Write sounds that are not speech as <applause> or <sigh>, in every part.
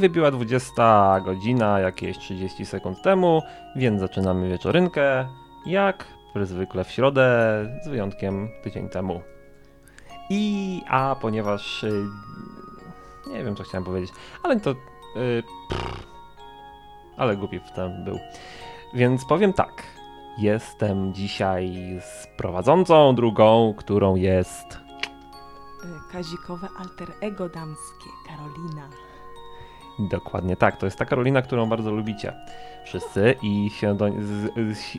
Wybiła 20 godzina, jakieś 30 sekund temu, więc zaczynamy wieczorynkę, jak zwykle w środę, z wyjątkiem tydzień temu. I, a ponieważ, y, nie wiem co chciałem powiedzieć, ale to, y, pff, ale głupi ten był. Więc powiem tak, jestem dzisiaj z prowadzącą drugą, którą jest Kazikowe alter ego damskie, Karolina. Dokładnie tak, to jest ta Karolina, którą bardzo lubicie wszyscy i się, do,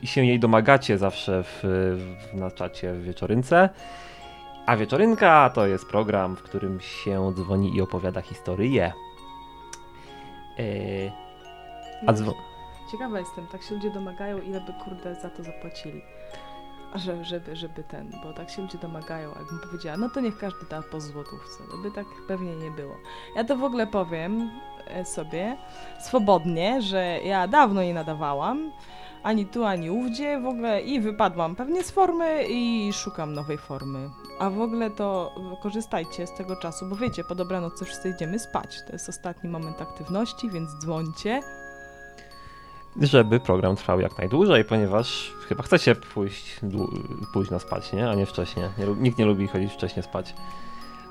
się jej domagacie zawsze w, w, na czacie w wieczorynce. A wieczorynka to jest program, w którym się dzwoni i opowiada historię. Yy, a dzwo- Ciekawa jestem, tak się ludzie domagają, ile by kurde za to zapłacili. A że, żeby, żeby ten, bo tak się ludzie domagają, jakbym powiedziała, no to niech każdy da po złotówce, to by tak pewnie nie było. Ja to w ogóle powiem sobie swobodnie, że ja dawno nie nadawałam, ani tu, ani ówdzie w ogóle i wypadłam pewnie z formy i szukam nowej formy. A w ogóle to korzystajcie z tego czasu, bo wiecie, po dobranocy wszyscy idziemy spać. To jest ostatni moment aktywności, więc dzwońcie. żeby program trwał jak najdłużej, ponieważ chyba chcecie pójść późno spać, nie? A nie wcześnie. Nikt nie lubi chodzić wcześnie spać.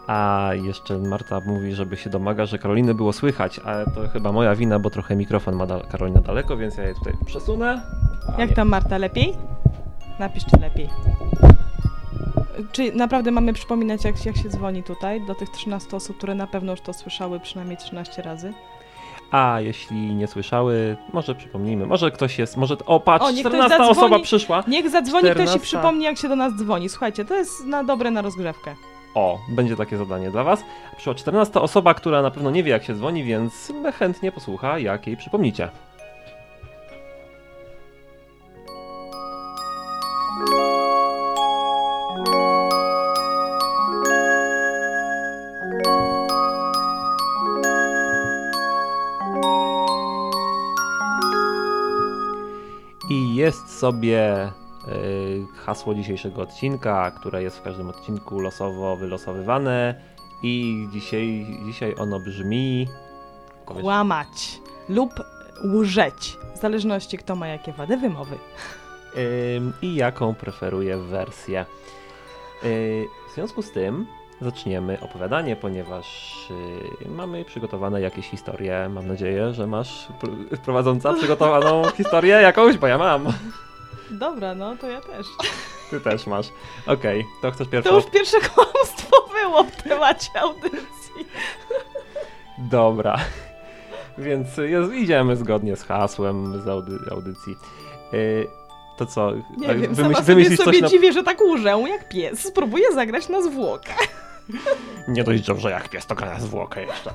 A jeszcze Marta mówi, żeby się domaga, że Karoliny było słychać, ale to chyba moja wina, bo trochę mikrofon ma dal- Karolina daleko, więc ja je tutaj przesunę. A Jak nie. tam Marta, lepiej? Napisz, czy lepiej. Czy naprawdę mamy przypominać, jak, jak się dzwoni tutaj do tych 13 osób, które na pewno już to słyszały przynajmniej 13 razy? A jeśli nie słyszały, może przypomnijmy. Może ktoś jest, może... O, patrz, O, niech ktoś 14 zadzwoni. osoba przyszła. Niech zadzwoni ktoś 14. i przypomni, jak się do nas dzwoni. Słuchajcie, to jest na dobre na rozgrzewkę. O, będzie takie zadanie dla was. Przyszła 14 osoba, która na pewno nie wie jak się dzwoni, więc chętnie posłucha, jak jej przypomnicie. I jest sobie hasło dzisiejszego odcinka, które jest w każdym odcinku losowo wylosowywane. I dzisiaj, dzisiaj ono brzmi. Powiesz- Kłamać lub łżeć. W zależności kto ma jakie wady wymowy. Ym, i jaką preferuję wersję. Yy, w związku z tym zaczniemy opowiadanie, ponieważ yy, mamy przygotowane jakieś historie. Mam nadzieję, że masz pr- prowadząca przygotowaną <laughs> historię jakąś, bo ja mam. Dobra, no to ja też. Ty też masz. Okej, to chcesz pierwszą? To już pierwsze kłamstwo było w temacie audycji. Dobra. Więc jest, idziemy zgodnie z hasłem z audy, audycji. Yy, to co? Nie tak, wiem, wymyśl- sama sobie, wymyślisz sobie na... dziwię, że tak łżę jak pies. Spróbuję zagrać na zwłokę. Nie dość dobrze jak pies, to gra zwłokę jeszcze.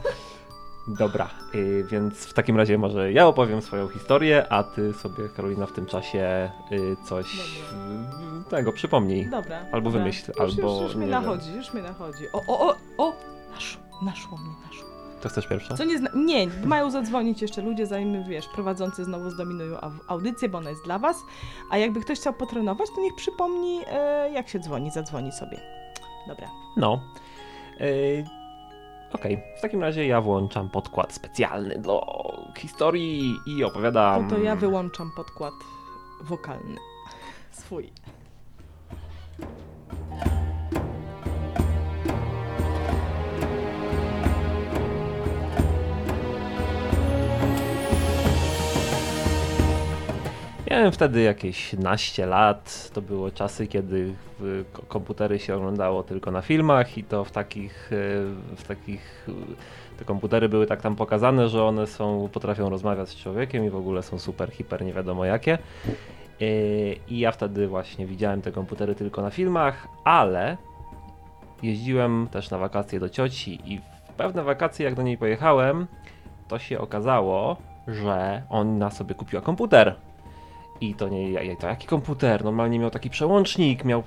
Dobra, y, więc w takim razie może ja opowiem swoją historię, a ty sobie, Karolina, w tym czasie y, coś y, tego przypomnij. Dobra. Albo dobra. wymyśl, już, albo Już, już mnie nie nachodzi, już mnie nachodzi. O, o, o, o! Naszło, naszło mnie, naszło. To chcesz pierwsza? Co nie zna... Nie, mają zadzwonić jeszcze ludzie, zanim, wiesz, prowadzący znowu zdominują au- audycję, bo ona jest dla was. A jakby ktoś chciał potrenować, to niech przypomni, e, jak się dzwoni, zadzwoni sobie. Dobra. No. Okej, w takim razie ja włączam podkład specjalny do historii i opowiadam. No to ja wyłączam podkład wokalny. Swój. Miałem wtedy jakieś naście lat. To były czasy, kiedy komputery się oglądało tylko na filmach i to w takich, e, w takich e, te komputery były tak tam pokazane, że one są, potrafią rozmawiać z człowiekiem i w ogóle są super, hiper, nie wiadomo jakie. E, I ja wtedy właśnie widziałem te komputery tylko na filmach, ale jeździłem też na wakacje do cioci i w pewne wakacje jak do niej pojechałem, to się okazało, że ona sobie kupiła komputer. I to nie, to jaki komputer? Normalnie miał taki przełącznik, miał,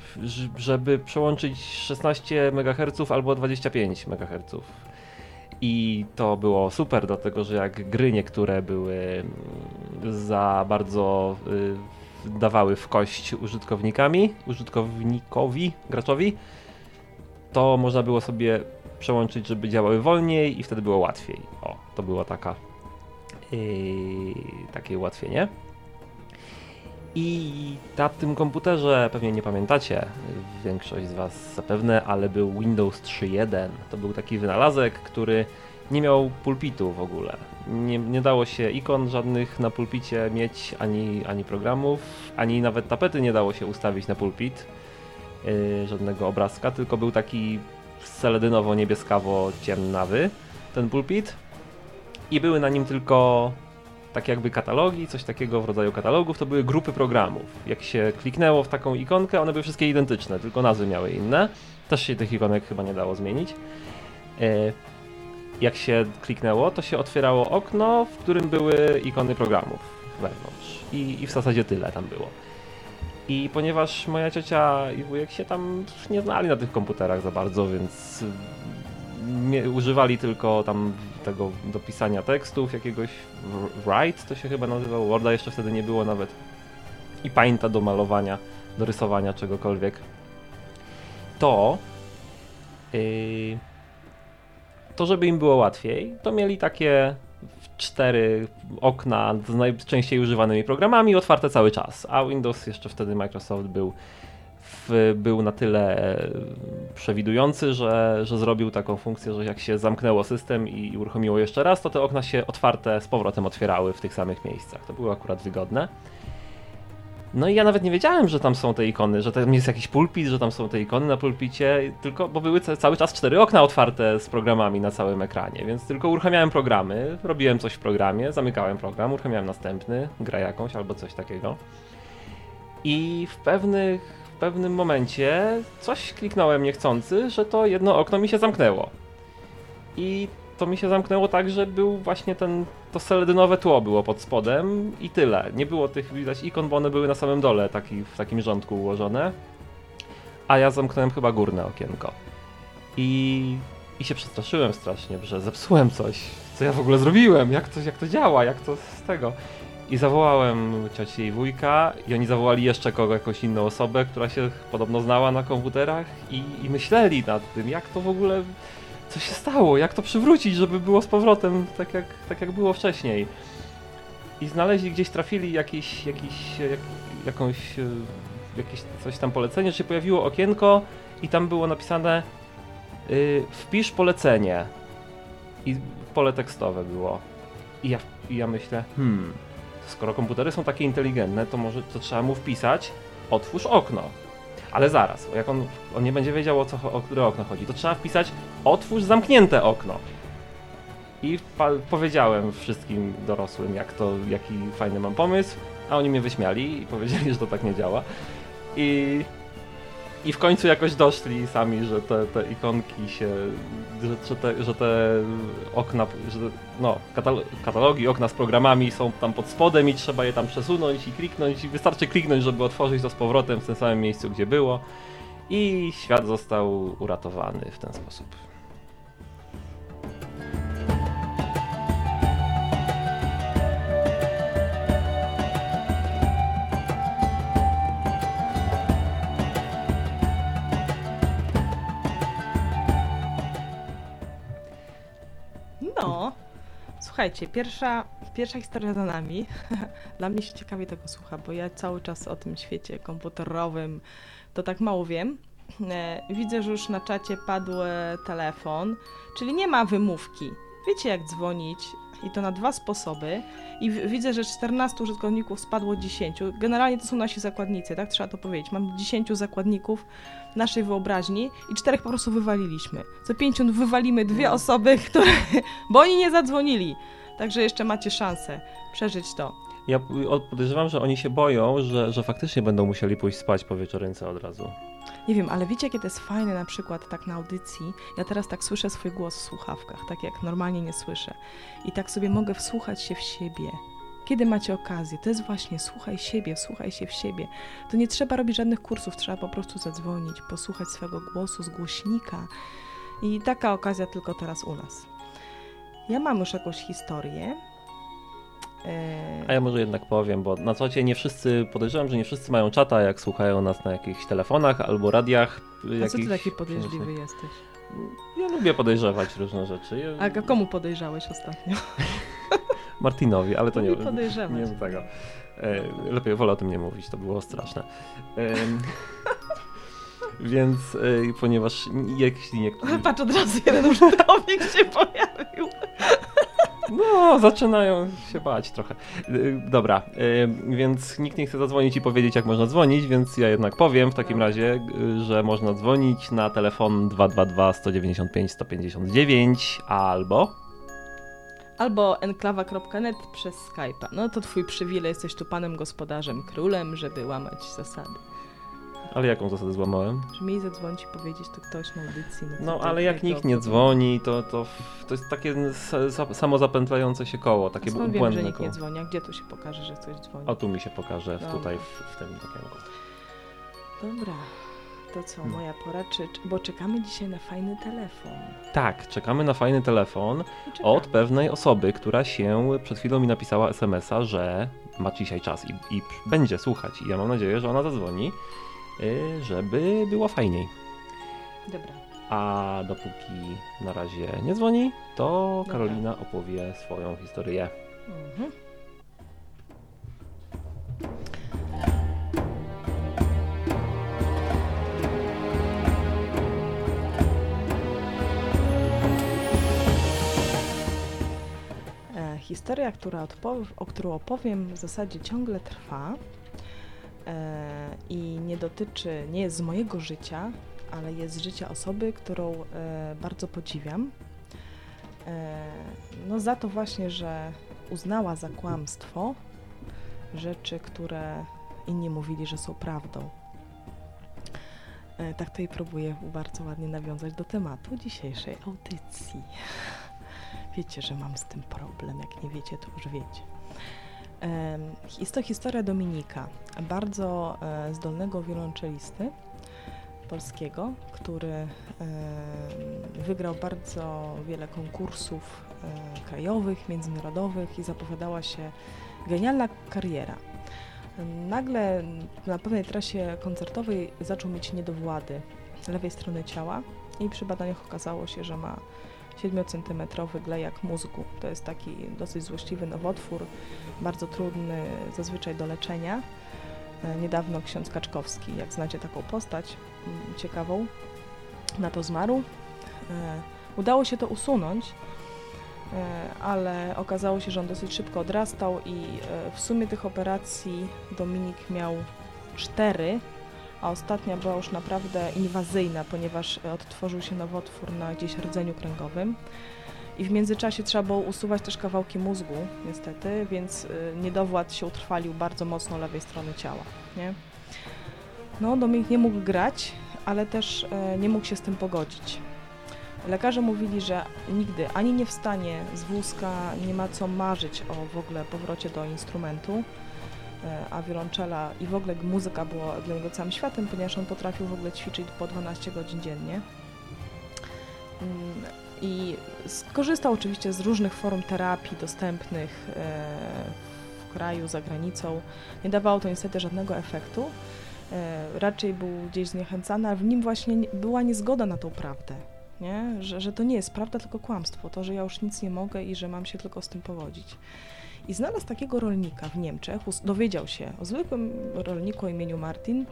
żeby przełączyć 16 MHz albo 25 MHz. I to było super, dlatego że jak gry niektóre były mm, za bardzo y, dawały w kość użytkownikami, użytkownikowi, graczowi, to można było sobie przełączyć, żeby działały wolniej i wtedy było łatwiej. O, to była taka yy, takie ułatwienie. I na tym komputerze, pewnie nie pamiętacie, większość z Was zapewne, ale był Windows 3.1. To był taki wynalazek, który nie miał pulpitu w ogóle. Nie, nie dało się ikon żadnych na pulpicie mieć, ani, ani programów, ani nawet tapety nie dało się ustawić na pulpit, yy, żadnego obrazka, tylko był taki seledynowo-niebieskawo-ciemnawy ten pulpit i były na nim tylko takie jakby katalogi, coś takiego w rodzaju katalogów, to były grupy programów. Jak się kliknęło w taką ikonkę, one były wszystkie identyczne, tylko nazwy miały inne. Też się tych ikonek chyba nie dało zmienić. E, jak się kliknęło, to się otwierało okno, w którym były ikony programów wewnątrz. I, i w zasadzie tyle tam było. I ponieważ moja ciocia i wujek się tam nie znali na tych komputerach za bardzo, więc używali tylko tam tego do pisania tekstów, jakiegoś write to się chyba nazywało, Worda jeszcze wtedy nie było nawet. I Painta do malowania, do rysowania czegokolwiek, to yy, to żeby im było łatwiej, to mieli takie cztery okna z najczęściej używanymi programami otwarte cały czas, a Windows jeszcze wtedy Microsoft był był na tyle e, przewidujący, że, że zrobił taką funkcję, że jak się zamknęło system i uruchomiło jeszcze raz, to te okna się otwarte z powrotem otwierały w tych samych miejscach. To było akurat wygodne. No i ja nawet nie wiedziałem, że tam są te ikony, że tam jest jakiś pulpit, że tam są te ikony na pulpicie, tylko bo były cały czas cztery okna otwarte z programami na całym ekranie, więc tylko uruchamiałem programy, robiłem coś w programie, zamykałem program, uruchamiałem następny, grę jakąś albo coś takiego. I w pewnych pewnym momencie coś kliknąłem niechcący, że to jedno okno mi się zamknęło. I to mi się zamknęło tak, że był właśnie ten, to seledynowe tło było pod spodem i tyle. Nie było tych widać ikon, bo one były na samym dole taki, w takim rządku ułożone. A ja zamknąłem chyba górne okienko. I, i się przestraszyłem strasznie, że zepsułem coś. Co ja w ogóle zrobiłem? Jak to, jak to działa? Jak to z tego? I zawołałem ciocię i wujka i oni zawołali jeszcze kogo, jakąś inną osobę, która się podobno znała na komputerach i, i myśleli nad tym, jak to w ogóle, co się stało, jak to przywrócić, żeby było z powrotem tak jak, tak jak było wcześniej. I znaleźli gdzieś, trafili jakiś, jakiś, jak, jakąś, e, jakieś coś tam polecenie, się pojawiło okienko i tam było napisane yy, wpisz polecenie. I pole tekstowe było. I ja, i ja myślę, hmm, skoro komputery są takie inteligentne, to może to trzeba mu wpisać otwórz okno. Ale zaraz, jak on, on nie będzie wiedział o, co, o które okno chodzi, to trzeba wpisać otwórz zamknięte okno. I powiedziałem wszystkim dorosłym, jak to, jaki fajny mam pomysł, a oni mnie wyśmiali i powiedzieli, że to tak nie działa. I i w końcu jakoś doszli sami, że te, te ikonki się, że, że, te, że te okna, że no, katalogi, okna z programami są tam pod spodem i trzeba je tam przesunąć i kliknąć i wystarczy kliknąć, żeby otworzyć to z powrotem w tym samym miejscu, gdzie było. I świat został uratowany w ten sposób. Słuchajcie, pierwsza, pierwsza historia za nami. <laughs> Dla mnie się ciekawie tego słucha, bo ja cały czas o tym świecie komputerowym to tak mało wiem. E, widzę, że już na czacie padł telefon, czyli nie ma wymówki. Wiecie jak dzwonić i to na dwa sposoby. I widzę, że 14 użytkowników spadło 10. Generalnie to są nasi zakładnicy, tak trzeba to powiedzieć. Mam 10 zakładników naszej wyobraźni i czterech po prostu wywaliliśmy. Co 50 wywalimy dwie mm. osoby, <laughs> które, bo oni nie zadzwonili. Także jeszcze macie szansę przeżyć to. Ja podejrzewam, że oni się boją, że, że faktycznie będą musieli pójść spać po wieczorynce od razu. Nie wiem, ale wiecie, to jest fajne na przykład tak na audycji? Ja teraz tak słyszę swój głos w słuchawkach, tak jak normalnie nie słyszę. I tak sobie mogę wsłuchać się w siebie. Kiedy macie okazję, to jest właśnie słuchaj siebie, słuchaj się w siebie. To nie trzeba robić żadnych kursów, trzeba po prostu zadzwonić, posłuchać swojego głosu z głośnika. I taka okazja tylko teraz u nas. Ja mam już jakąś historię. E, A ja może jednak powiem, bo na co nie wszyscy, podejrzewam, że nie wszyscy mają czata, jak słuchają nas na jakichś telefonach albo radiach. A co ty taki podejrzliwy jesteś? Ja lubię podejrzewać różne rzeczy. Ja... A komu podejrzałeś ostatnio? <laughs> Martinowi, ale to nie, Nie podejrzewać. nie do tego. E, lepiej wolę o tym nie mówić, to było straszne. <laughs> Więc e, ponieważ jeśli niektórzy... Patrz, od razu jeden użytkownik się pojawił. No, zaczynają się bać trochę. Y, Dobra, y, więc nikt nie chce zadzwonić i powiedzieć, jak można dzwonić, więc ja jednak powiem w takim razie, y, że można dzwonić na telefon 222 195 159 albo. Albo enklawa.net przez Skype'a. No to twój przywilej, jesteś tu panem gospodarzem, królem, żeby łamać zasady. Ale jaką zasadę złamałem? Że mieli zadzwonić i powiedzieć to ktoś na audycji. No, to ale jak nikt nie dzwoni, to, to, to jest takie samozapętlające się koło, takie Skąd wiem, że błędne nikt koło. nie dzwoni? A gdzie tu się pokaże, że ktoś dzwoni? O, tu mi się pokaże, w, Dobra. tutaj w, w tym okienku. Dobra, to co, Hmm. moja pora, czy, bo czekamy dzisiaj na fajny telefon. Tak, czekamy na fajny telefon. Od pewnej osoby, która się przed chwilą mi napisała SMS-a, że ma dzisiaj czas i, i będzie słuchać. I ja mam nadzieję, że ona zadzwoni, żeby było fajniej. Dobra. A dopóki na razie nie dzwoni, to Dobra. Karolina opowie swoją historię. Mhm. E, Historia, która o którą opowiem, w zasadzie ciągle trwa i nie dotyczy, nie jest z mojego życia, ale jest z życia osoby, którą e, bardzo podziwiam. E, no za to właśnie, że uznała za kłamstwo rzeczy, które inni mówili, że są prawdą. E, Tak i próbuję bardzo ładnie nawiązać do tematu dzisiejszej audycji. Wiecie, że mam z tym problem. Jak nie wiecie, to już wiecie. Jest to historia Dominika, bardzo e, zdolnego wiolonczelisty polskiego, który wygrał bardzo wiele konkursów e, krajowych, międzynarodowych i zapowiadała się genialna kariera. Nagle na pewnej trasie koncertowej zaczął mieć niedowłady lewej strony ciała i przy badaniach okazało się, że ma 7-centymetrowy glejak mózgu. To jest taki dosyć złośliwy nowotwór, bardzo trudny zazwyczaj do leczenia. E, Niedawno ksiądz Kaczkowski, jak znacie taką postać mm, ciekawą, na to zmarł. E, Udało się to usunąć, e, ale okazało się, że on dosyć szybko odrastał i w sumie tych operacji Dominik miał cztery, a ostatnia była już naprawdę inwazyjna, ponieważ e, odtworzył się nowotwór na gdzieś rdzeniu kręgowym. I w międzyczasie trzeba było usuwać też kawałki mózgu, niestety, więc y, niedowład się utrwalił bardzo mocno lewej strony ciała. Nie? No, Dominik nie mógł grać, ale też e, nie mógł się z tym pogodzić. Lekarze mówili, że nigdy ani nie wstanie z wózka, nie ma co marzyć o w ogóle powrocie do instrumentu, e, a wiolonczela i w ogóle muzyka była dla niego całym światem, ponieważ on potrafił w ogóle ćwiczyć po 12 godzin dziennie. Mm, I skorzystał oczywiście z różnych form terapii dostępnych e, w kraju, za granicą. Nie dawało to niestety żadnego efektu. E, Raczej był gdzieś zniechęcany, ale w nim właśnie nie- była niezgoda na tą prawdę. Nie? Że, że to nie jest prawda, tylko kłamstwo. To, że ja już nic nie mogę i że mam się tylko z tym pogodzić. I znalazł takiego rolnika w Niemczech, dowiedział się o zwykłym rolniku o imieniu Martin,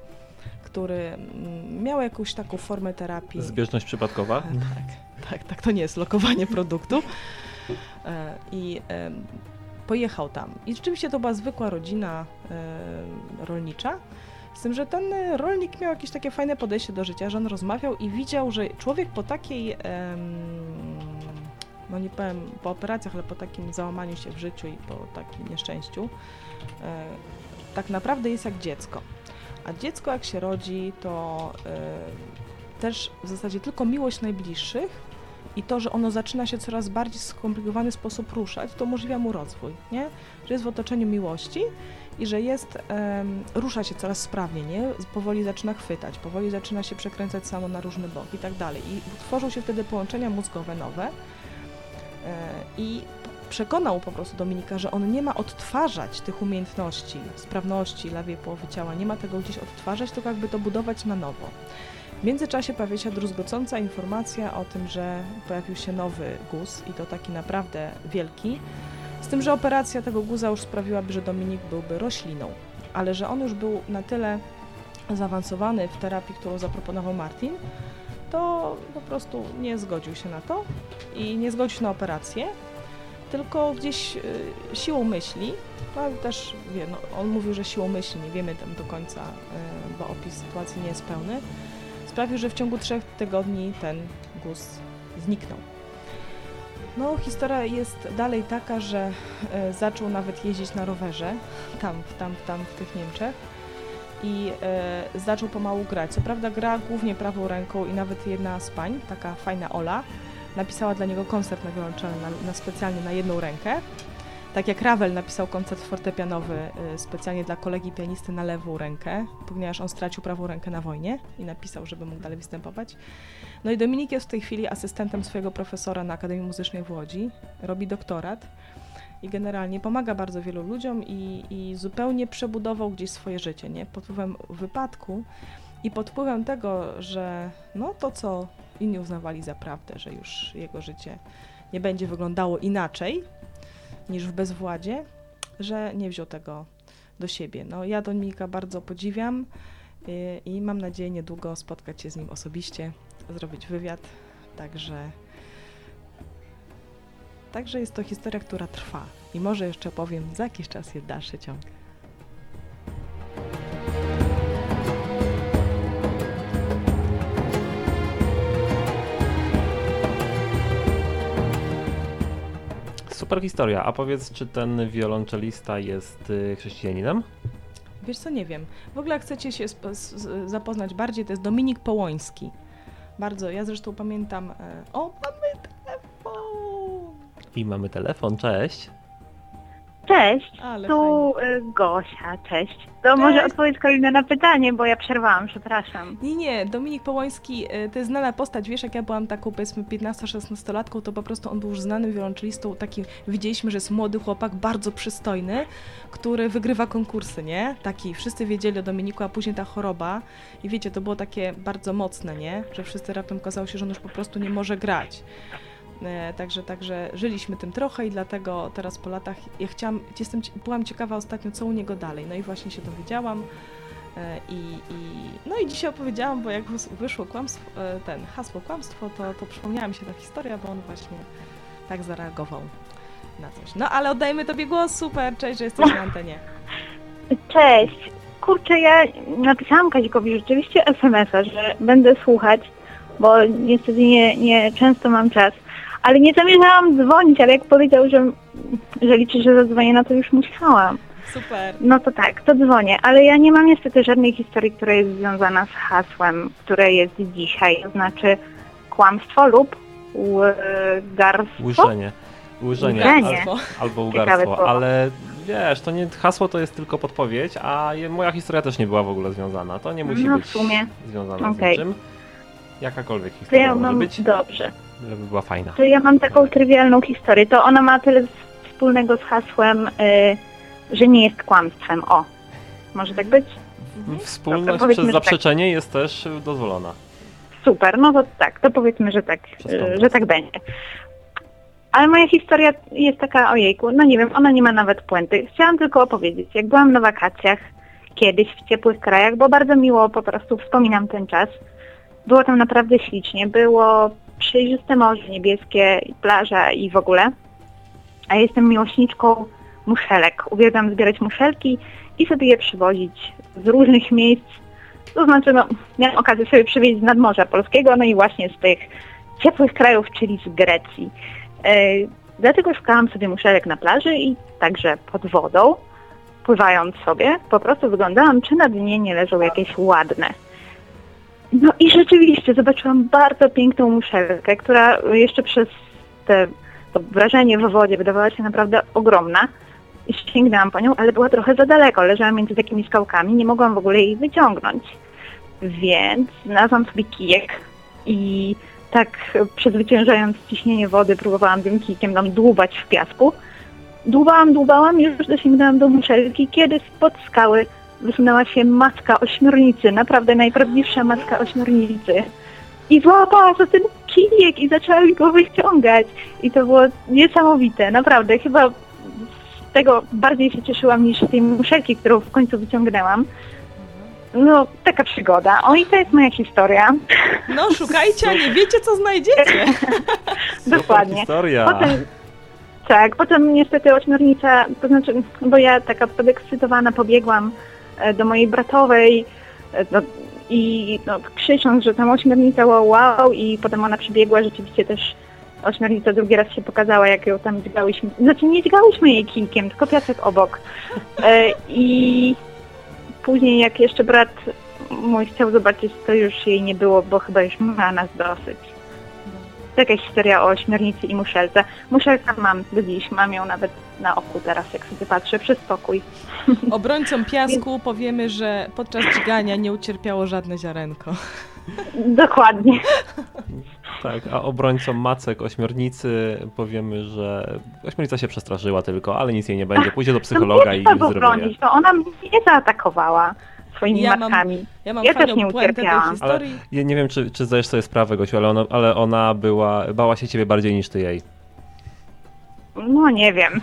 który mm, miał jakąś taką formę terapii. Zbieżność przypadkowa? Tak, tak, tak, to nie jest lokowanie <laughs> produktu. E, I pojechał tam. I rzeczywiście to była zwykła rodzina e, rolnicza. Z tym, że ten e, rolnik miał jakieś takie fajne podejście do życia, że on rozmawiał i widział, że człowiek po takiej, no nie powiem po operacjach, ale po takim załamaniu się w życiu i po takim nieszczęściu, e, tak naprawdę jest jak dziecko. A dziecko jak się rodzi, to e, też w zasadzie tylko miłość najbliższych i to, że ono zaczyna się coraz bardziej skomplikowany sposób ruszać, to umożliwia mu rozwój, nie? Że jest w otoczeniu miłości i że jest, em, rusza się coraz sprawniej, nie? Powoli zaczyna chwytać, powoli zaczyna się przekręcać samo na różny bok i tak dalej. I tworzą się wtedy połączenia mózgowe nowe i przekonał po prostu Dominika, że on nie ma odtwarzać tych umiejętności, sprawności lewej połowy ciała, nie ma tego gdzieś odtwarzać, tylko jakby to budować na nowo. W międzyczasie pojawia się druzgocąca informacja o tym, że pojawił się nowy guz i to taki naprawdę wielki. Z tym, że operacja tego guza już sprawiłaby, że Dominik byłby rośliną, ale że on już był na tyle zaawansowany w terapii, którą zaproponował Martin, to po prostu nie zgodził się na to i nie zgodził się na operację, tylko gdzieś y, siłą myśli, no ale też wie, no, on mówił, że siłą myśli, nie wiemy tam do końca, y, bo opis sytuacji nie jest pełny, sprawił, że w ciągu trzech tygodni ten guz zniknął. No, historia jest dalej taka, że y, zaczął nawet jeździć na rowerze, tam, tam, tam w tych Niemczech i e, zaczął pomału grać. Co prawda gra głównie prawą ręką i nawet jedna z pań, taka fajna Ola, napisała dla niego koncert na wiolonczele na, na specjalnie na jedną rękę. Tak jak Ravel napisał koncert fortepianowy y, specjalnie dla kolegi pianisty na lewą rękę, ponieważ on stracił prawą rękę na wojnie i napisał, żeby mógł dalej występować. No i Dominik jest w tej chwili asystentem swojego profesora na Akademii Muzycznej w Łodzi, robi doktorat i generalnie pomaga bardzo wielu ludziom i, i zupełnie przebudował gdzieś swoje życie, nie? Pod wpływem wypadku i pod wpływem tego, że no to, co inni uznawali za prawdę, że już jego życie nie będzie wyglądało inaczej niż w bezwładzie, że nie wziął tego do siebie. No ja Dominika bardzo podziwiam i, i mam nadzieję niedługo spotkać się z nim osobiście, zrobić wywiad, także Także jest to historia, która trwa i może jeszcze powiem za jakiś czas jest dalszy ciąg. Super historia. A powiedz, czy ten wiolonczelista jest y, chrześcijaninem? Wiesz co, nie wiem. W ogóle jak chcecie się zapoznać bardziej, to jest Dominik Połoński. Bardzo, ja zresztą pamiętam... E, o! I mamy telefon, cześć. Cześć, Ale tu fajnie. Gosia, cześć. To cześć. może odpowiedz Karolina na pytanie, bo ja przerwałam, przepraszam. Nie, nie, Dominik Połoński y, to jest znana postać, wiesz, jak ja byłam taką powiedzmy 15-16-latką, to po prostu on był już znanym wiolonczelistą, takim, widzieliśmy, że jest młody chłopak, bardzo przystojny, który wygrywa konkursy, nie? Taki, wszyscy wiedzieli o Dominiku, a później ta choroba i wiecie, to było takie bardzo mocne, nie? Że wszyscy raptem okazało się, że on już po prostu nie może grać. E, także, także żyliśmy tym trochę i dlatego teraz po latach ja chciałam, jestem, byłam ciekawa ostatnio, co u niego dalej. No i właśnie się dowiedziałam. E, I, i, no i dzisiaj opowiedziałam, bo jak wyszło kłamstwo, e, ten hasło kłamstwo, to, to przypomniała mi się ta historia, bo on właśnie tak zareagował na coś. No ale oddajmy Tobie głos, super, cześć, że jesteś na antenie. <laughs> Cześć. Kurczę, ja napisałam Kazikowi rzeczywiście SMS-a, że będę słuchać, bo niestety nie, nie często mam czas ale nie zamierzałam dzwonić, ale jak powiedział, że, że liczy, że zadzwonię, no to już musiałam. Super. No to tak, to dzwonię, ale ja nie mam niestety żadnej historii, która jest związana z hasłem, które jest dzisiaj, to znaczy kłamstwo lub łgarstwo. Łyżenie. Łyżenie, albo, albo łgarstwo, ale wiesz, to nie, hasło to jest tylko podpowiedź, a moja historia też nie była w ogóle związana. To nie musi no, być związane okay. z niczym. Jakakolwiek historia ja może być. Dobrze żeby była fajna. To ja mam taką trywialną historię. To ona ma tyle wspólnego z hasłem, y, że nie jest kłamstwem. O, może tak być? Wspólność Dobra, przez tak. zaprzeczenie tak. jest też dozwolona. Super, no to tak, to powiedzmy, że tak, że tak będzie. Ale moja historia jest taka, ojejku, no nie wiem, ona nie ma nawet puenty. Chciałam tylko opowiedzieć, jak byłam na wakacjach kiedyś w ciepłych krajach, bo bardzo miło po prostu wspominam ten czas. Było tam naprawdę ślicznie, było przejrzyste morze niebieskie, plaża i w ogóle. A jestem miłośniczką muszelek. Uwielbiam zbierać muszelki i sobie je przywozić z różnych miejsc. To znaczy, no, miałam okazję sobie przywieźć z nadmorza polskiego, no i właśnie z tych ciepłych krajów, czyli z Grecji. E, dlatego szukałam sobie muszelek na plaży i także pod wodą, pływając sobie, po prostu wyglądałam, czy na dnie nie leżą jakieś ładne no i rzeczywiście zobaczyłam bardzo piękną muszelkę, która jeszcze przez te, to wrażenie w wodzie wydawała się naprawdę ogromna. I sięgnęłam po nią, ale była trochę za daleko. Leżała między takimi skałkami, nie mogłam w ogóle jej wyciągnąć. Więc znalazłam sobie kijek i tak przezwyciężając ciśnienie wody próbowałam tym kijkiem tam dłubać w piasku. Dłubałam, dłubałam, już dosięgnęłam do muszelki, kiedy spod skały wysunęła się matka ośmiornicy, naprawdę najprawdziwsza matka ośmiornicy. I złapała za ten kijek i zaczęła mi go wyciągać. I to było niesamowite, naprawdę. Chyba z tego bardziej się cieszyłam niż z tej muszelki, którą w końcu wyciągnęłam. No, taka przygoda. O i to jest moja historia. No, szukajcie, a nie wiecie, co znajdziecie. <laughs> Dokładnie. historia. Potem, tak, potem niestety ośmiornica, to znaczy, bo ja taka podekscytowana pobiegłam do mojej bratowej e, no, i no, krzycząc, że tam ośmiornica wow, wow i potem ona przybiegła, rzeczywiście też ośmiornica drugi raz się pokazała, jak ją tam dźgałyśmy, znaczy nie dźgałyśmy jej kijkiem, tylko piasek obok. E, I później jak jeszcze brat mój chciał zobaczyć, to już jej nie było, bo chyba już miała nas dosyć. To jakaś historia o śmiernicy i muszelce. Muszelkę mam do dziś, mam ją nawet na oku teraz, jak sobie patrzę, przy spokój. <laughs> Obrońcom piasku powiemy, że podczas dźgania nie ucierpiało żadne ziarenko. Dokładnie. <laughs> Tak, a obrońcom macek ośmiornicy powiemy, że ośmiornica się przestraszyła tylko, ale nic jej nie będzie. Pójdzie do psychologa no, i go zdrowieje. bronić, to ona mnie nie zaatakowała swoimi Ja mam- matkami. Ja mam Ja też nie ucierpiałam. Ale historii. ja nie wiem, czy, czy zdajesz sobie sprawę, Gosiu, ale ona, ale ona była, bała się ciebie bardziej niż ty jej. No nie wiem.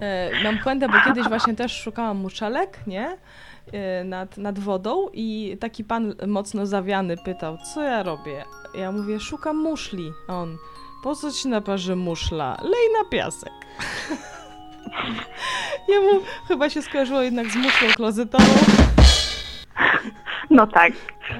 E, Mam puentę, bo kiedyś właśnie też szukałam muszelek, nie? E, Nad, nad wodą i taki pan mocno zawiany pytał, co ja robię? Ja mówię, szukam muszli. A on, po co ci na parze muszla? Lej na piasek. <laughs> Jemu chyba się skojarzyło jednak z muszlą klozetową. No tak.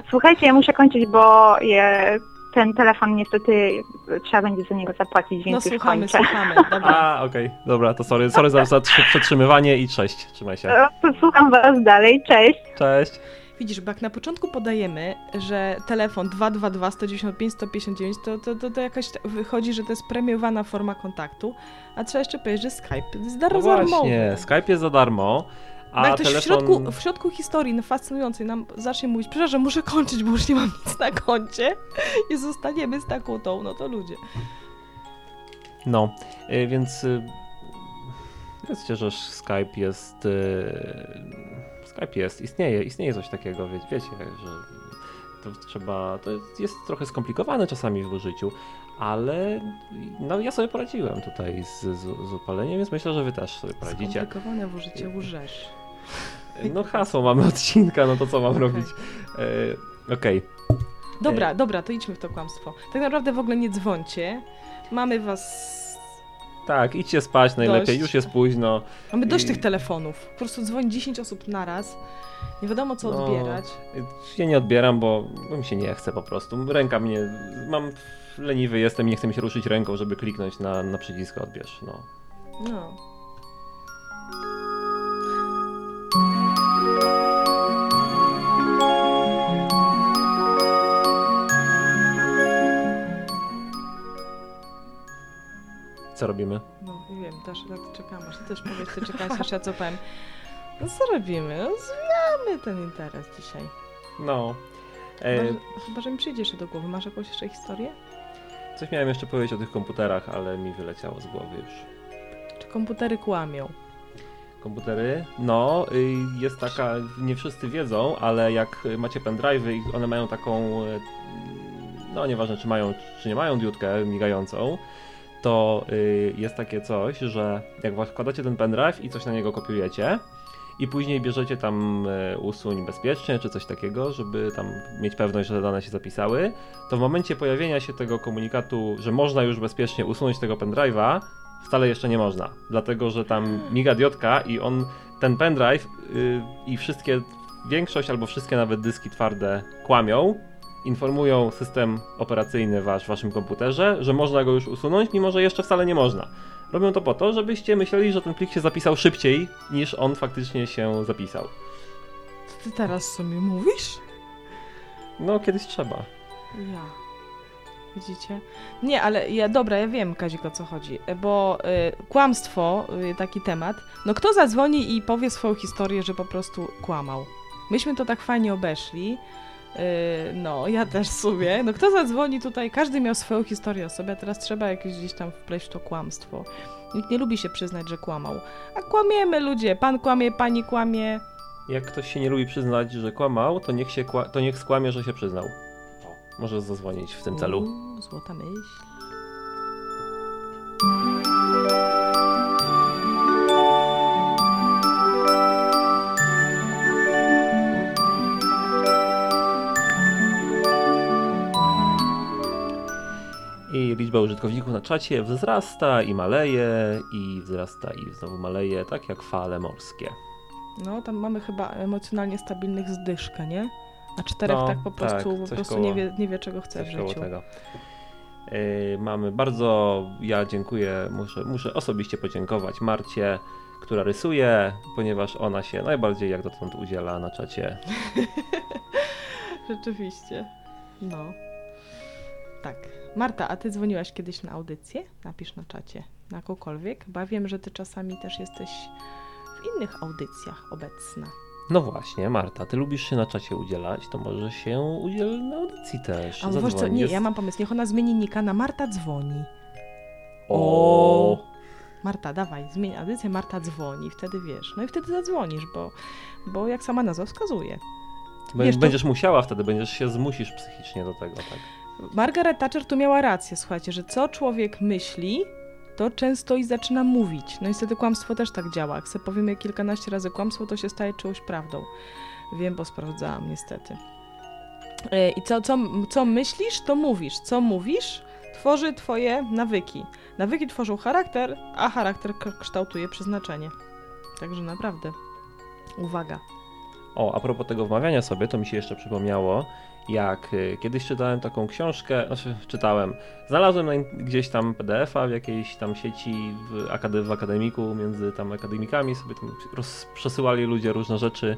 Słuchajcie, ja muszę kończyć, bo je, ten telefon niestety trzeba będzie za niego zapłacić, No więc już słuchamy, kończę. słuchamy. Dobra. A, okej, dobra, to sorry, sorry za, za trzy- przetrzymywanie i cześć, trzymaj się. To Słucham was dalej, cześć. Cześć. Widzisz, bo jak na początku podajemy, że telefon 222 195 159, to, to, to, to jakaś wychodzi, że to jest premiowana forma kontaktu, a trzeba jeszcze powiedzieć, że Skype jest dar No darmowy. właśnie, Skype jest za darmo, a jak ktoś telefon... w, środku, w środku historii no, fascynującej nam zacznie mówić, przepraszam, muszę kończyć, bo już nie mam nic na koncie <laughs> i zostaniemy z taką tą, no to ludzie. No, y, więc y, wiedzcie, że Skype jest. Skype jest, istnieje, istnieje coś takiego, wie, wiecie, że to trzeba. To jest, trochę skomplikowane czasami w użyciu, ale no ja sobie poradziłem tutaj z, z, z upaleniem, więc myślę, że wy też sobie poradzicie. Skomplikowane w użyciu łżesz. No hasło mamy odcinka, no to co mam robić? E, Okej. Dobra, dobra, to idźmy w to kłamstwo. Tak naprawdę w ogóle nie dzwońcie. Mamy was... Tak, idźcie spać najlepiej, Dość. już jest późno. Mamy dość I- tych telefonów. Po prostu dzwoni 10 osób naraz. Nie wiadomo co No, odbierać. Ja nie odbieram, bo, bo mi się nie chce po prostu. Ręka mnie. Mam. Leniwy jestem i nie chce mi się ruszyć ręką, żeby kliknąć na, na przycisk odbierz. No. No. Co robimy? No, nie wiem, też tak czekam, aż ty też powiesz, ty czekałeś, aż ja co powiem. No co robimy? No, zwijamy ten interes dzisiaj. No. Chyba, E, że, chyba, że mi przyjdzie jeszcze do głowy. Masz jakąś jeszcze historię? coś miałem jeszcze powiedzieć o tych komputerach, ale mi wyleciało z głowy już. Czy komputery kłamią? Komputery? No, y, jest taka, nie wszyscy wiedzą, ale jak macie pendrive'y i one mają taką, y, no nieważne czy mają, czy nie mają diodkę migającą, to y, jest takie coś, że jak wkładacie ten pendrive i coś na niego kopiujecie i później bierzecie tam y, usuń bezpiecznie czy coś takiego, żeby tam mieć pewność, że dane się zapisały, to w momencie pojawienia się tego komunikatu, że można już bezpiecznie usunąć tego pendrive'a, wcale jeszcze nie można, dlatego że tam miga diodka i on, ten pendrive y, i wszystkie, większość albo wszystkie nawet dyski twarde kłamią, informują system operacyjny wasz w waszym komputerze, że można go już usunąć, mimo że jeszcze wcale nie można. Robią to po to, żebyście myśleli, że ten plik się zapisał szybciej, niż on faktycznie się zapisał. Co ty teraz sobie mówisz? No, kiedyś trzeba. Ja. Widzicie? Nie, ale ja, dobra, ja wiem, Kazik, o co chodzi, bo y, kłamstwo, y, taki temat, no kto zadzwoni i powie swoją historię, że po prostu kłamał? Myśmy to tak fajnie obeszli, no, ja też sobie. No kto zadzwoni tutaj? Każdy miał swoją historię o sobie, a teraz trzeba jakieś gdzieś tam wpleść to kłamstwo. Nikt nie lubi się przyznać, że kłamał. A kłamiemy ludzie. Pan kłamie, pani kłamie. Jak ktoś się nie lubi przyznać, że kłamał, to niech, się kła- to niech skłamie, że się przyznał. O, może zadzwonić w tym celu. Uuu, złota myśl. I liczba użytkowników na czacie wzrasta i maleje, i wzrasta i znowu maleje, tak jak fale morskie. No, tam mamy chyba emocjonalnie stabilnych zdyszkę, nie? Na czterech No, tak po prostu, tak, po prostu koło- nie, wie, nie wie czego chce w życiu. tego. Yy, mamy bardzo, ja dziękuję, muszę, muszę osobiście podziękować Marcie, która rysuje, ponieważ ona się najbardziej jak dotąd udziela na czacie. <laughs> Rzeczywiście. No. Tak. Marta, a ty dzwoniłaś kiedyś na audycję? Napisz na czacie. Na jakąkolwiek. Bo ja wiem, że ty czasami też jesteś w innych audycjach obecna. No właśnie, Marta, ty lubisz się na czacie udzielać, to może się udziel na audycji też. A wiesz co, nie, jest- ja mam pomysł. Niech ona zmieni nika na Marta dzwoni. O, Marta, dawaj, zmień audycję, Marta dzwoni. Wtedy wiesz. No i wtedy zadzwonisz, bo, bo jak sama nazwa wskazuje. Bę- wiesz, to- będziesz musiała wtedy, będziesz się zmusisz psychicznie do tego, tak. Margaret Thatcher tu miała rację, słuchajcie, że co człowiek myśli, to często i zaczyna mówić. No niestety kłamstwo też tak działa. Jak sobie powiemy kilkanaście razy kłamstwo, to się staje czyjąś prawdą. Wiem, bo sprawdzałam niestety. E, I co, co, co myślisz, to mówisz. Co mówisz, tworzy twoje nawyki. Nawyki tworzą charakter, a charakter kształtuje przeznaczenie. Także naprawdę. Uwaga. O, a propos tego wmawiania sobie, to mi się jeszcze przypomniało, jak y, kiedyś czytałem taką książkę, znaczy czytałem, znalazłem gdzieś tam PDF-a w jakiejś tam sieci w, akade, w akademiku, między tam akademikami sobie tam przesyłali ludzie różne rzeczy,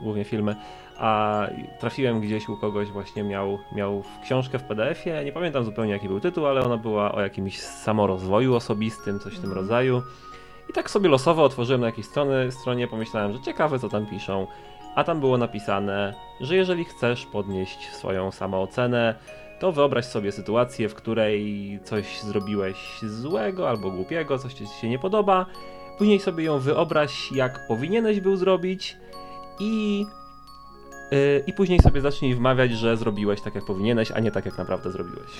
głównie filmy, a trafiłem gdzieś u kogoś właśnie miał, miał książkę w PDF-ie, nie pamiętam zupełnie jaki był tytuł, ale ona była o jakimś samorozwoju osobistym, coś w tym rodzaju. I tak sobie losowo otworzyłem na jakiejś strony, stronie, pomyślałem, że ciekawe co tam piszą. A tam było napisane, że jeżeli chcesz podnieść swoją samoocenę, to wyobraź sobie sytuację, w której coś zrobiłeś złego albo głupiego, coś ci się nie podoba. Później sobie ją wyobraź, jak powinieneś był zrobić i, yy, i później sobie zacznij wmawiać, że zrobiłeś tak, jak powinieneś, a nie tak, jak naprawdę zrobiłeś.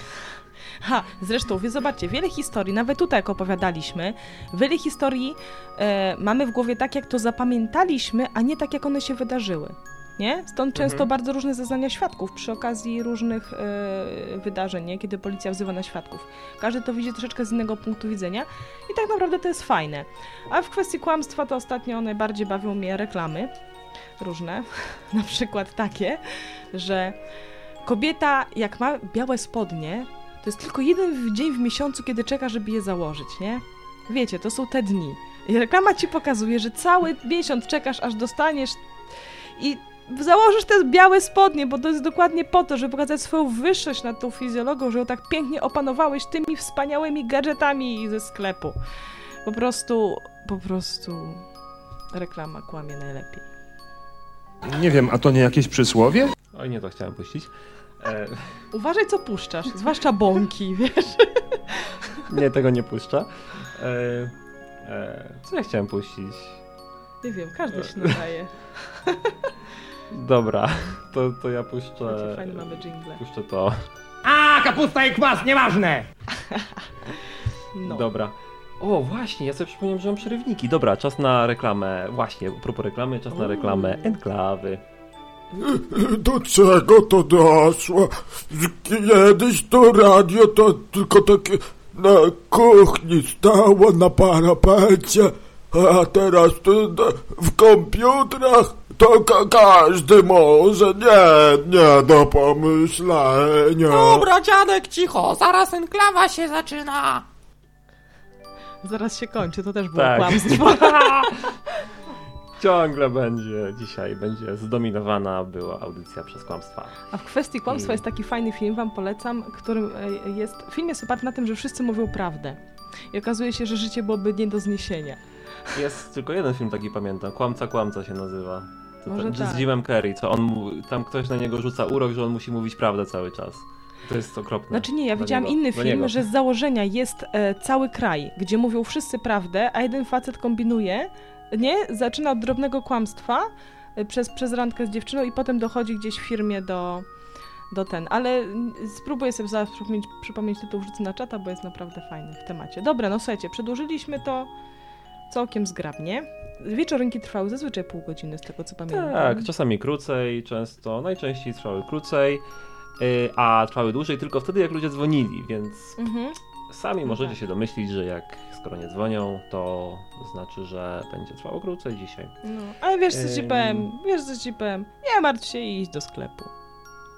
Ha, zresztą, wy zobaczcie, wiele historii, nawet tutaj jak opowiadaliśmy, wiele historii e, mamy w głowie tak, jak to zapamiętaliśmy, a nie tak, jak one się wydarzyły. Nie? Stąd często Mhm. bardzo różne zeznania świadków przy okazji różnych e, wydarzeń, nie? kiedy policja wzywa na świadków. Każdy to widzi troszeczkę z innego punktu widzenia i tak naprawdę to jest fajne. A w kwestii kłamstwa to ostatnio najbardziej bawią mnie reklamy różne, <laughs> na przykład takie, że kobieta jak ma białe spodnie, to jest tylko jeden dzień w miesiącu, kiedy czeka, żeby je założyć, nie? Wiecie, to są te dni. I reklama ci pokazuje, że cały miesiąc czekasz, aż dostaniesz i założysz te białe spodnie, bo to jest dokładnie po to, żeby pokazać swoją wyższość nad tą fizjologią, że ją tak pięknie opanowałeś tymi wspaniałymi gadżetami ze sklepu. Po prostu, po prostu reklama kłamie najlepiej. Nie wiem, a to nie jakieś przysłowie? Oj, nie to chciałem puścić. E, Uważaj, co puszczasz, zwłaszcza bąki, <laughs> wiesz? nie, tego nie puszcza. E, e, co ja chciałem puścić? Nie wiem, każdy się nadaje. <laughs> Dobra, to, to ja puszczę. fajne mamy jingle. Puszczę to. A, kapusta i kwas, nieważne! No. Dobra. O, właśnie, ja sobie przypomniałem, że mam przerywniki. Dobra, czas na reklamę. Właśnie, a propos reklamy, czas na reklamę enklawy. <laughs> Do czego to doszło? Kiedyś to radio to tylko takie na kuchni stało na parapecie, a teraz to w komputerach to ka każdy może, nie, nie do pomyślenia. Dobra, dziadek, cicho, zaraz enklawa się zaczyna! Zaraz się kończy, to też było Tak. kłamstwo. <laughs> <laughs> Ciągle będzie dzisiaj, będzie zdominowana była audycja przez kłamstwa. A w kwestii kłamstwa I- jest taki fajny film, wam polecam, którym e, jest... Film jest oparty na tym, że wszyscy mówią prawdę. I okazuje się, że życie byłoby nie do zniesienia. Jest tylko jeden film taki, pamiętam. Kłamca, kłamca się nazywa. To Może z tak. Jimem Carrey, co on tam ktoś na niego rzuca urok, że on musi mówić prawdę cały czas. To jest okropne. Znaczy nie, ja widziałam niego, inny film, że z założenia jest e, cały kraj, gdzie mówią wszyscy prawdę, a jeden facet kombinuje, nie? Zaczyna od drobnego kłamstwa e, przez, przez randkę z dziewczyną i potem dochodzi gdzieś w firmie do, do ten. Ale spróbuję sobie zaraz przypomnieć, przypomnieć tytuł, wrzucę na czata, bo jest naprawdę fajny w temacie. Dobra, no słuchajcie, przedłużyliśmy to całkiem zgrabnie. Wieczorynki trwały zazwyczaj pół godziny, z tego co pamiętam. Tak, czasami krócej, często, najczęściej trwały krócej, y, a trwały dłużej tylko wtedy, jak ludzie dzwonili, więc Mhm. sami No możecie tak. się domyślić, że jak skoro nie dzwonią, to znaczy, że będzie trwało krócej dzisiaj. No, ale wiesz co ci Ym. powiem, wiesz co ci powiem, nie martw się i idź do sklepu.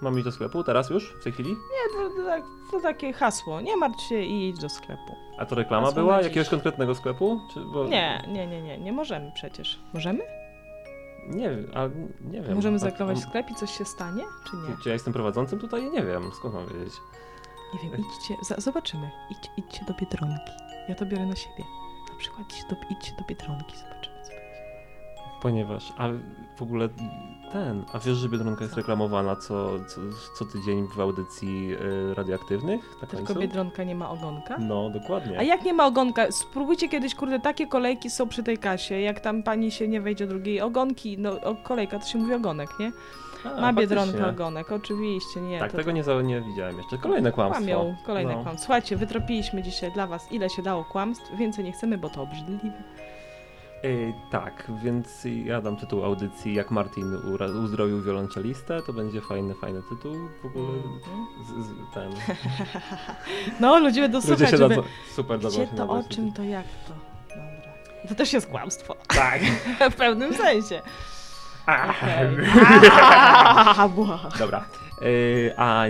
Mam iść do sklepu teraz już, w tej chwili? Nie, to, to, tak, to takie hasło. Nie martw się i idź do sklepu. A to reklama Hasło była jakiegoś konkretnego sklepu? Czy, bo... Nie, nie, nie, nie, nie możemy przecież. Możemy? Nie ale nie wiem. Możemy A- zareklamować a- sklep i coś się stanie, czy nie? Czy, czy ja jestem prowadzącym tutaj? Nie wiem, skąd mam wiedzieć. Nie wiem, idźcie, zobaczymy. Idź, idźcie do Biedronki. Ja to biorę na siebie. Na przykład idźcie do, idźcie do Biedronki, zobaczymy co będzie. Ponieważ, a w ogóle ten, a wiesz, że Biedronka jest reklamowana co, co, co tydzień w audycji y, radioaktywnych na Tylko końcu? Biedronka nie ma ogonka? No, dokładnie. A jak nie ma ogonka, spróbujcie kiedyś, kurde, takie kolejki są przy tej kasie, jak tam pani się nie wejdzie drugiej ogonki, no o, kolejka to się mówi ogonek, nie? A, Ma Biedronka ogonek, oczywiście, nie. Tak, to, tego nie, nie widziałem jeszcze. Kolejne kłamstwo. Kłamią, kolejne No. kłamstwo. Słuchajcie, wytropiliśmy dzisiaj dla was ile się dało kłamstw, więcej nie chcemy, bo to obrzydliwe. Tak, więc ja dam tytuł audycji Jak Martin uzdrowił wiolonczelistę. To będzie fajny, fajny tytuł. W ogóle Mhm. z, z, ten. <laughs> No, ludzie będą Ludzie słuchać, się żeby... super Gdzie to, o czym, to jak to? Dobra. To też jest kłamstwo. Tak. <laughs> w pewnym sensie. <laughs> Dobra. Yy, a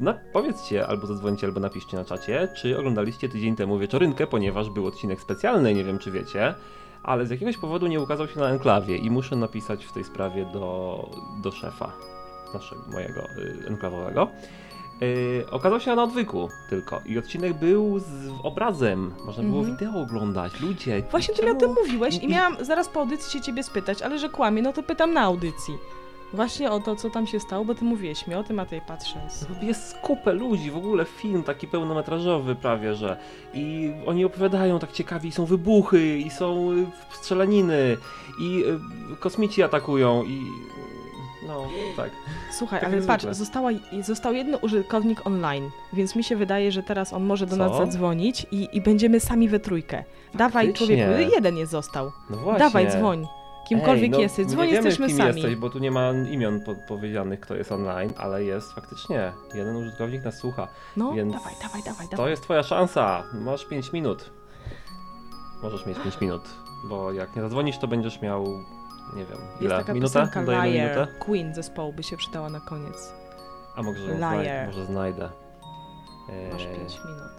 no, powiedzcie, albo zadzwońcie, albo napiszcie na czacie, czy oglądaliście tydzień temu wieczorynkę, ponieważ był odcinek specjalny, nie wiem czy wiecie, ale z jakiegoś powodu nie ukazał się na enklawie i muszę napisać w tej sprawie do, do szefa naszego, mojego y, enklawowego. Yy, okazał się na odwyku tylko i odcinek był z obrazem, można było Mhm. wideo oglądać, ludzie. Właśnie ty mi o czemu- tym mówiłeś i miałam zaraz po audycji się ciebie spytać, ale że kłamie, no to pytam na audycji. Właśnie o to, co tam się stało, bo ty mówiłeś mi o tym, a tej patrzę. Jest kupę ludzi, w ogóle film taki pełnometrażowy prawie, że i oni opowiadają tak ciekawie, i są wybuchy, i są strzelaniny, i y, kosmici atakują, i no, tak. Słuchaj, Tak ale patrz, została, został jeden użytkownik online, więc mi się wydaje, że teraz on może do nas Co? zadzwonić i, i będziemy sami we trójkę. Dawaj, Faktycznie. człowieku, jeden nie został. No właśnie. Dawaj, dzwoń. Kimkolwiek Ej, no, jesteś, dzwoń, nie wiemy, jesteśmy kim sami. jesteś, bo tu nie ma imion po powiedzianych, kto jest online, ale jest faktycznie. Jeden użytkownik nas słucha, No, więc dawaj, dawaj, dawaj, to dawaj. jest twoja szansa. Masz 5 minut. Możesz mieć 5 minut, bo jak nie zadzwonisz, to będziesz miał, nie wiem, Jest ile? taka piosenka Dajemy Liar, minutę? Queen zespołu by się przydała na koniec. A może, Liar. znaj- może znajdę. Masz Eee, 5 minut.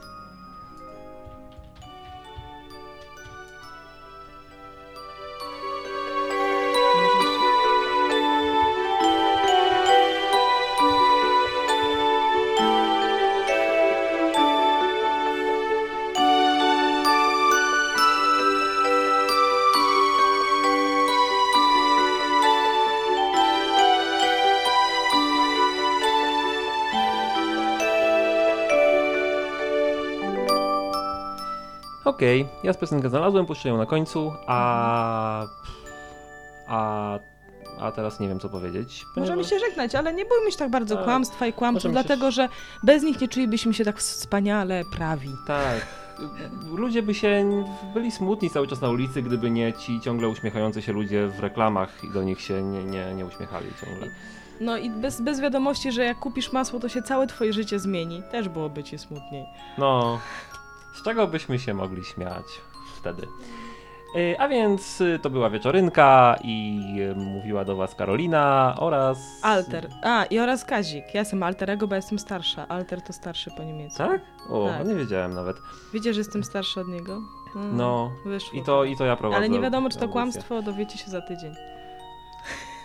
Okej, ja z piosenkę znalazłem, puszczę ją na końcu, a... a... a teraz nie wiem co powiedzieć. Możemy ponieważ- się żegnać, ale nie bójmy się tak bardzo Tak. kłamstwa i kłamstw, Możemy się- dlatego że bez nich nie czulibyśmy się tak wspaniale prawi. Tak. Ludzie by się byli smutni cały czas na ulicy, gdyby nie ci ciągle uśmiechający się ludzie w reklamach i do nich się nie, nie, nie uśmiechali ciągle. No i bez, bez wiadomości, że jak kupisz masło, to się całe twoje życie zmieni. Też byłoby ci smutniej. No, z czego byśmy się mogli śmiać wtedy? Y, A więc y, to była wieczorynka i y, mówiła do was Karolina oraz... Alter. A, i oraz Kazik. Ja jestem Alterego, bo jestem starsza. Alter to starszy po niemiecku. Tak? O, Tak. nie wiedziałem nawet. Wiecie, że jestem starsza od niego? Mm, No, Wyszło. i to, i to ja prowadzę. Ale nie wiadomo, czy to audycję. kłamstwo, dowiecie się za tydzień.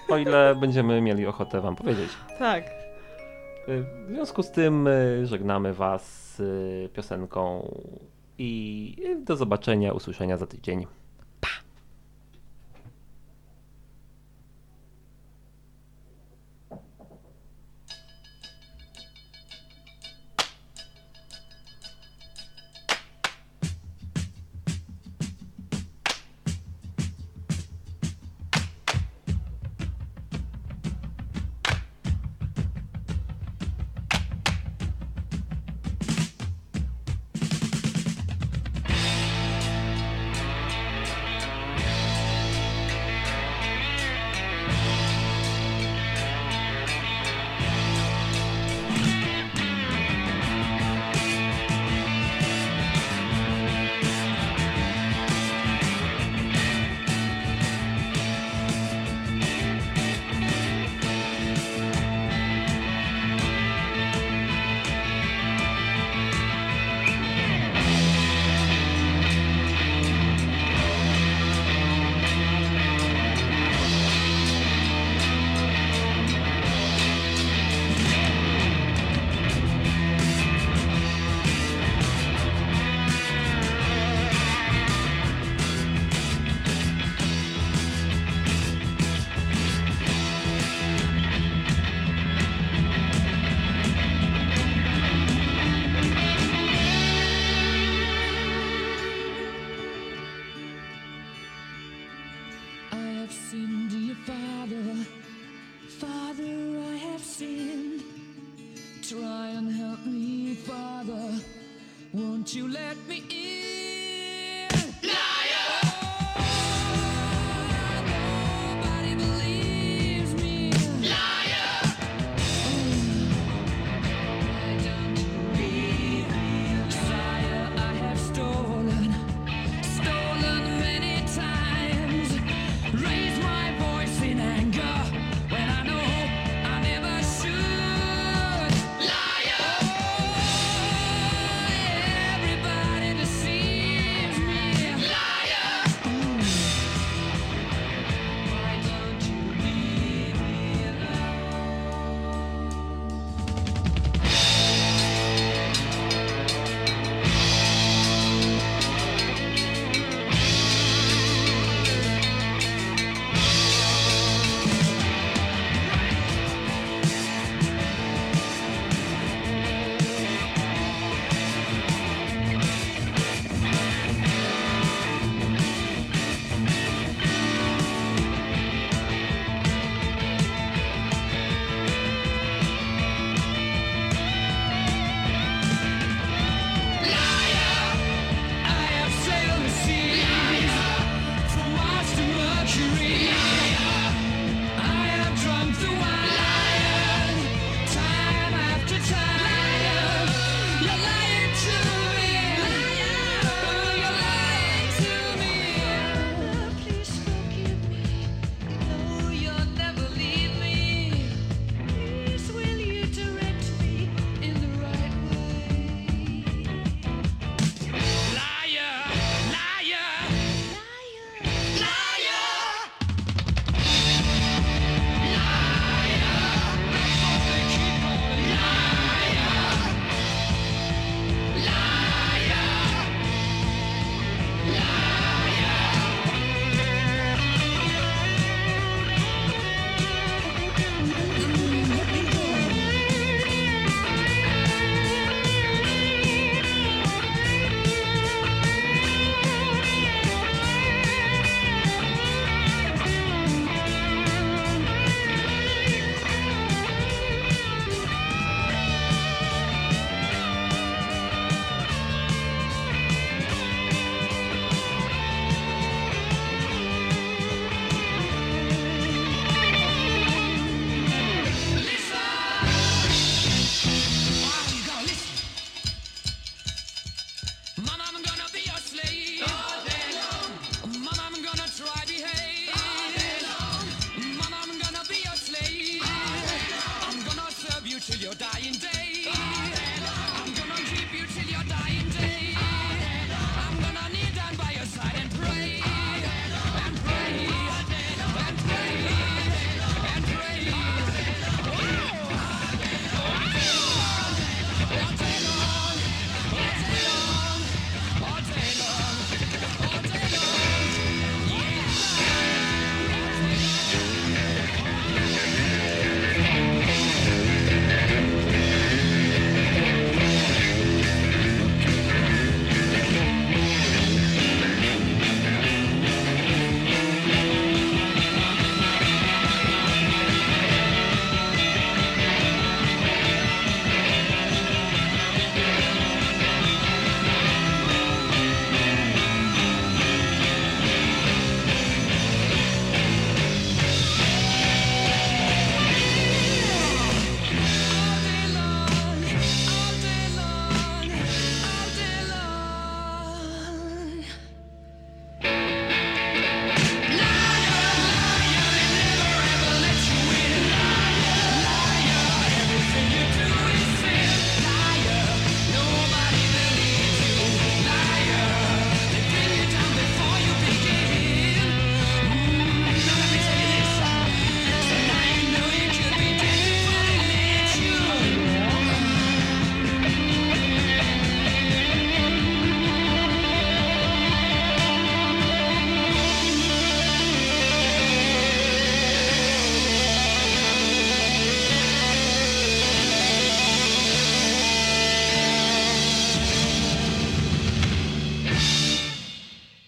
O ile będziemy mieli ochotę wam powiedzieć. Tak. W związku z tym y, żegnamy Was y, piosenką i do zobaczenia, usłyszenia za tydzień.